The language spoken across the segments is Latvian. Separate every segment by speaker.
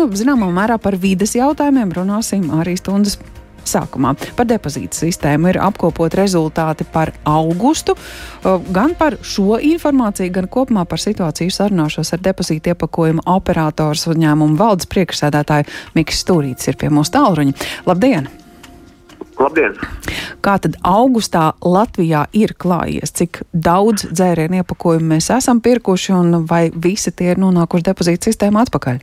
Speaker 1: un, zināmā mērā, par vides jautājumiem runāsim arī stundas sākumā. Par depozītu sistēmu ir apkopot rezultāti par augustu, gan par šo informāciju, gan kopumā par situāciju sarunāšos ar depozītu iepakojumu operators uzņēmumu valdes priekšsēdētāju Mikls Stūrītis ir pie mūsu tālruņa. Labdien!
Speaker 2: Labdien!
Speaker 1: Kā tad augustā Latvijā ir klājies? Cik daudz dzērienu iepakojumu mēs esam pirkuši un vai visi tie ir nonākuši depozīta sistēmā atpakaļ?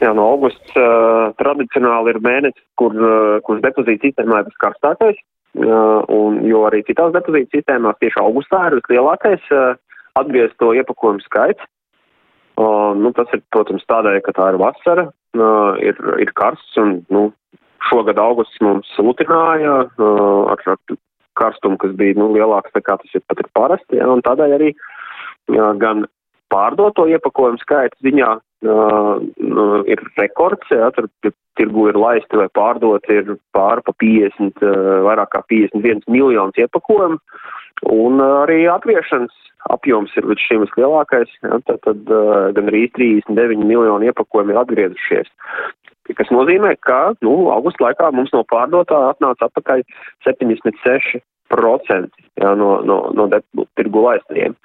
Speaker 2: Jā, no augusts uh, tradicionāli ir mēnesis, kur, uh, kurš depozīta sistēmā ir viskarstākais, uh, un, jo arī citās depozīta sistēmās tieši augustā ir vislielākais uh, atgriezto iepakojumu skaits. Uh, nu, tas ir, protams, tādēļ, ka tā ir vasara, uh, ir, ir karsts un nu, Šogad augusts mums lutināja uh, ar, ar karstumu, kas bija nu, lielāks nekā tas ir pat ir parasti, ja, un tādēļ arī uh, gan pārdoto iepakojumu skaita ziņā uh, ir rekords, ja, tur tirgu ir laisti vai pārdoti ir pār pa 50, uh, vairāk kā 51 miljonus iepakojumu, un uh, arī atviešanas apjoms ir līdz šim vislielākais, ja, tad, tad uh, gan arī 39 miljoni iepakojumu ir atgriezušies. Kas nozīmē, ka nu, augusta laikā mums no pārdotā atnāca atpakaļ 76% jā, no, no, no tirgu laistiem.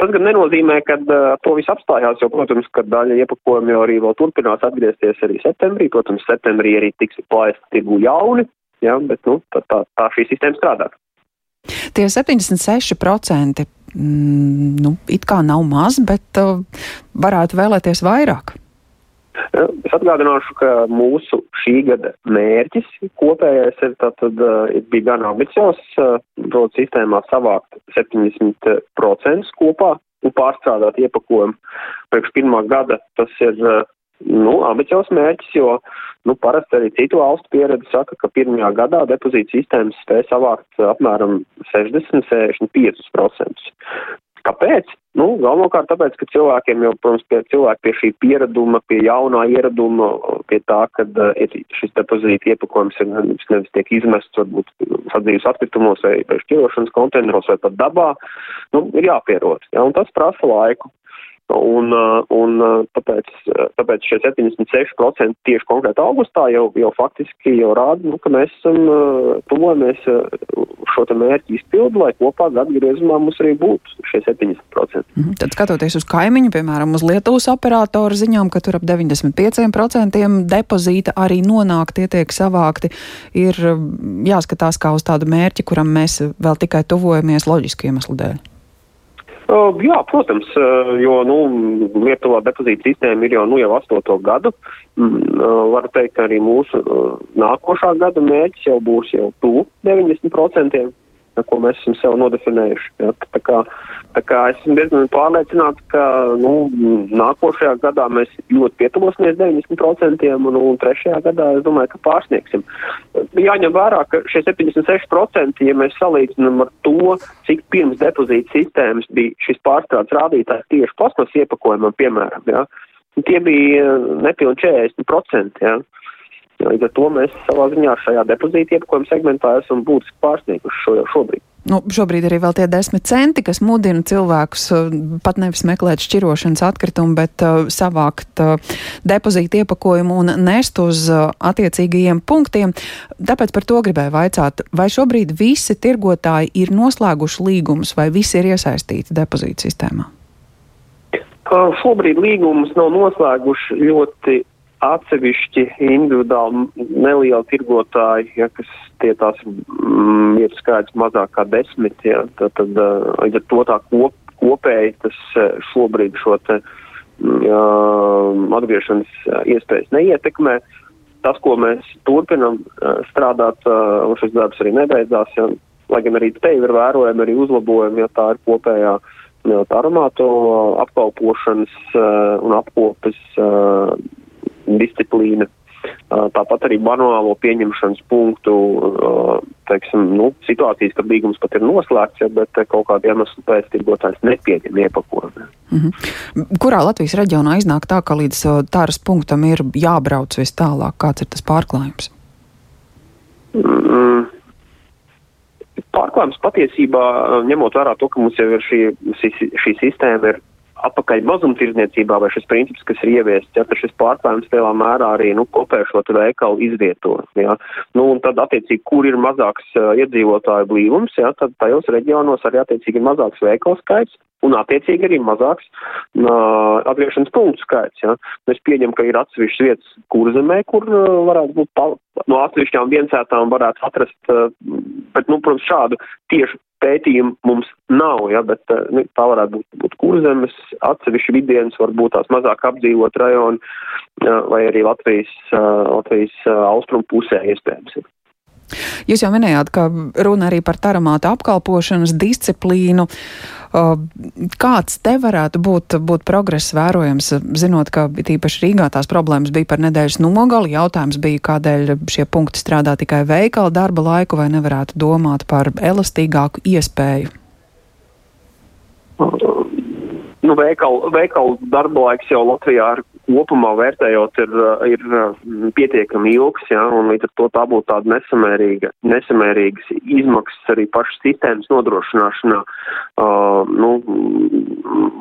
Speaker 2: Tas gan nenozīmē, ka uh, to viss apstājās, jo, protams, ka daļa iepakojumu jau arī vēl turpinās atgriezties arī septembrī. Protams, septembrī arī tiks laist tirgu jauni, jā, bet nu, tā, tā, tā šī sistēma strādā.
Speaker 1: Tie 76% mm, nu, it kā nav maz, bet uh, varētu vēlēties vairāk.
Speaker 2: Es atgādināšu, ka mūsu šī gada mērķis kopējais ir tātad, bija gan ambiciozs, proti sistēmā savākt 70% kopā un pārstrādāt iepakojumu. Priekš pirmā gada tas ir, nu, ambiciozs mērķis, jo, nu, parasti arī citu valstu pieredze saka, ka pirmajā gadā depozīta sistēmas spēja savākt apmēram 60-65%. Kāpēc? Nu, galvenokārt tāpēc, ka cilvēkiem jau, protams, pie cilvēki pie šī piereduma, pie jaunā ieraduma, pie tā, ka uh, šis depozīta iepakojums ir nevis tiek izmests, varbūt sadzīves atkritumos vai šķirošanas konteineros vai pat dabā, nu, ir jāpierod. Ja, un tas prasa laiku. Un, uh, un uh, tāpēc, uh, tāpēc šie 76% tieši konkrēti augustā jau, jau faktiski jau rāda, nu, ka mēs esam tuvojamies šo te mērķi izpildu, lai kopā gadu griezumā mums arī būtu šie 70%. Mm
Speaker 1: -hmm. Tad skatoties uz kaimiņu, piemēram, uz Lietuvas operatoru ziņām, ka tur ap 95% depozīta arī nonāk, tie tiek savākti, ir jāskatās kā uz tādu mērķi, kuram mēs vēl tikai tuvojamies loģiski iemeslu dēļ.
Speaker 2: Uh, jā, protams, uh, jo nu, Lietuvā depozīta sistēma ir jau, nu, jau astoto gadu. Mm, uh, varu teikt, ka arī mūsu nākošā gada mērķis jau būs jau tuvu 90% ko mēs esam sev nodefinējuši. Ja, tā kā, tā kā esmu diezgan pārliecināts, ka nu, nākošajā gadā mēs ļoti pietuvosimies 90% un, un trešajā gadā es domāju, ka pārsniegsim. Jāņem vērā, ka šie 76%, ja mēs salīdzinām ar to, cik pirms depozīta sistēmas bija šis pārstrādes rādītājs tieši plasmas iepakojumam, piemēram, ja, tie bija nepilni 40%. Ja. Līdz ar to mēs savā ziņā šajā depozīta iepakojuma segmentā esam būtiski pārsnieguši šo jau šobrīd.
Speaker 1: Nu, šobrīd arī vēl tie desmit centi, kas mudina cilvēkus uh, pat nevis meklēt šķirošanas atkritumu, bet uh, savākt uh, depozīta iepakojumu un nest uz uh, attiecīgajiem punktiem. Tāpēc par to gribēju vaicāt, vai šobrīd visi tirgotāji ir noslēguši līgumus vai visi ir iesaistīti depozīta sistēmā?
Speaker 2: Šobrīd līgumus nav noslēguši ļoti atsevišķi individuāli nelieli tirgotāji, ja, kas tie tās mm, ir skaits mazāk kā desmit, ja, tad, tad līdz ar to tā kop, kopēji tas šobrīd šo te ja, atgriešanas iespējas neietekmē. Tas, ko mēs turpinam strādāt, un šis darbs arī nebeidzās, ja, lai gan arī te ir vērojami arī uzlabojumi, ja tā ir kopējā aromātu apkalpošanas un apkopes disciplīna. Tāpat arī manuālo pieņemšanas punktu, teiksim, nu, situācijas, kad līgums pat ir noslēgts, ja, bet kaut kādu iemeslu pēc tirgotājs nepieņem iepakojumu.
Speaker 1: -hmm. Kurā Latvijas reģionā iznāk tā, ka līdz tāras punktam ir jābrauc vis tālāk? Kāds ir tas pārklājums?
Speaker 2: Mm. Pārklājums patiesībā, ņemot vērā to, ka mums jau ir šī, šī, šī sistēma ir atpakaļ mazumtirdzniecībā vai šis princips, kas ir ieviests, ja šis pārklājums lielā mērā arī, nu, kopēšot veikalu izvieto, ja. Nu, un tad, attiecīgi, kur ir mazāks uh, iedzīvotāju blīvums, ja, tad tajos reģionos arī, attiecīgi, ir mazāks veikalu skaits, un attiecīgi arī mazāks uh, atgriešanas punktu skaits. Ja. Mēs pieņem, ka ir atsevišķas vietas kurzemē, kur uh, varētu būt pa, no atsevišķām viensētām varētu atrast, uh, bet, nu, protams, šādu tiešu pētījumu mums nav, ja, bet nu, tā varētu būt, būt kurzemes, atsevišķi vidienas, varbūt tās mazāk apdzīvot rajoni, vai arī Latvijas, Latvijas austrumu pusē iespējams. Ja.
Speaker 1: Jūs jau minējāt, ka runa arī par taramāta apkalpošanas disciplīnu. Kāds te varētu būt, būt progress vērojams, zinot, ka tīpaši Rīgā tās problēmas bija par nedēļas nogali, jautājums bija, kādēļ šie punkti strādā tikai veikala darba laiku vai nevarētu domāt par elastīgāku iespēju?
Speaker 2: Nu, veikalu, veikalu darba laiks jau Latvijā ir kopumā vērtējot, ir, ir mm, pietiekami ilgs, ja, un līdz ar to tā būtu tāda nesamērīga, nesamērīgas izmaksas arī pašas sistēmas nodrošināšanā, uh, nu,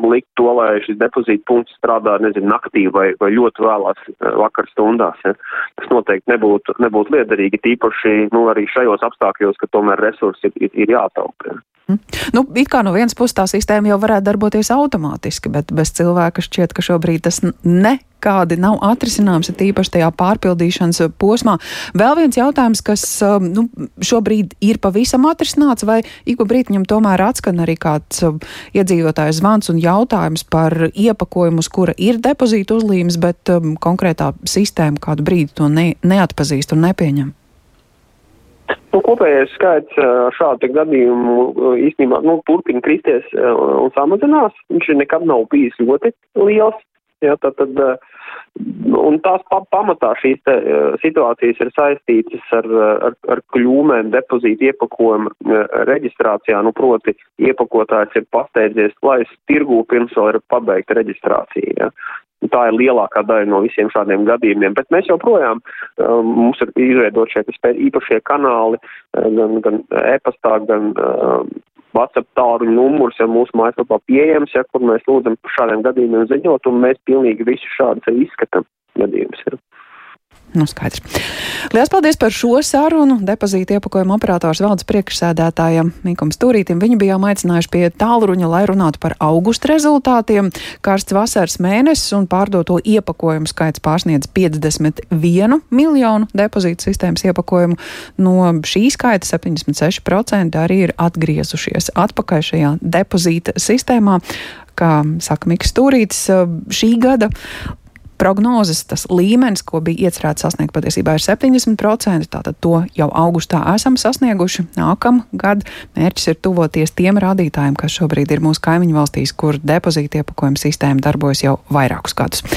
Speaker 2: likt to, lai šis depozīta punkts strādā, nezinu, naktī vai, vai ļoti vēlās vakar stundās. Ja. Tas noteikti nebūtu, nebūtu liederīgi, tīpaši, nu, arī šajos apstākļos, ka tomēr resursi ir, ir, ir jātaupa. Ja.
Speaker 1: Mhm. Nu, it kā no vienas puses tā sistēma jau varētu darboties automātiski, bet bez cilvēka šķiet, ka šobrīd tas nekādi nav atrisināms, tīpaši tajā pārpildīšanas posmā. Vēl viens jautājums, kas um, nu, šobrīd ir pavisam atrisināts, vai ik pa brītiņam tomēr atskan arī kāds um, iedzīvotājs zvans un jautājums par iepakojumu, uz kura ir depozīta uzlīmes, bet um, konkrētā sistēma kādu brīdi to ne, neatpazīst un nepieņem.
Speaker 2: Nu, kopējais skaits šādu gadījumu īstenībā nu, turpina kristies un samazinās. Viņš nekad nav bijis ļoti liels. Jā, tad, tad, un tās pa, pamatā šīs te, situācijas ir saistītas ar, ar, ar kļūmēm depozīta iepakojuma reģistrācijā. Nu, proti, iepakotājs ir pasteidzies, lai tirgū pirms vēl ir pabeigta reģistrācija. Ja. Tā ir lielākā daļa no visiem šādiem gadījumiem, bet mēs joprojām, um, mums ir izveidot šie īpašie kanāli, uh, gan, gan e-pastā, gan um, WhatsApp tālruņa numurs, ja mūsu mājaslapā pieejams, ja kur mēs lūdzam par šādiem gadījumiem ziņot, un mēs pilnīgi visu šādus izskatām gadījumus. Ja.
Speaker 1: Nu, skaidrs. Lielas paldies par šo sarunu. Depozīta iepakojuma operators valdes priekšsēdētājam Mikam Stūrītim. Viņu bijām aicinājuši pie tālruņa, lai runātu par augusta rezultātiem. Karsts vasaras mēnesis un pārdoto iepakojumu skaits pārsniedz 51 miljonu depozīta sistēmas iepakojumu. No šī skaita 76% arī ir atgriezušies atpakaļ šajā depozīta sistēmā kā saka Mikls Stūrītis, šī gada prognozes, tas līmenis, ko bija iecerēts sasniegt, patiesībā ir 70%. Tātad to jau augustā esam sasnieguši. Nākamgad mērķis ir tuvoties tiem rādītājiem, kas šobrīd ir mūsu kaimiņu valstīs, kur depozīta iepakojuma sistēma darbojas jau vairākus gadus.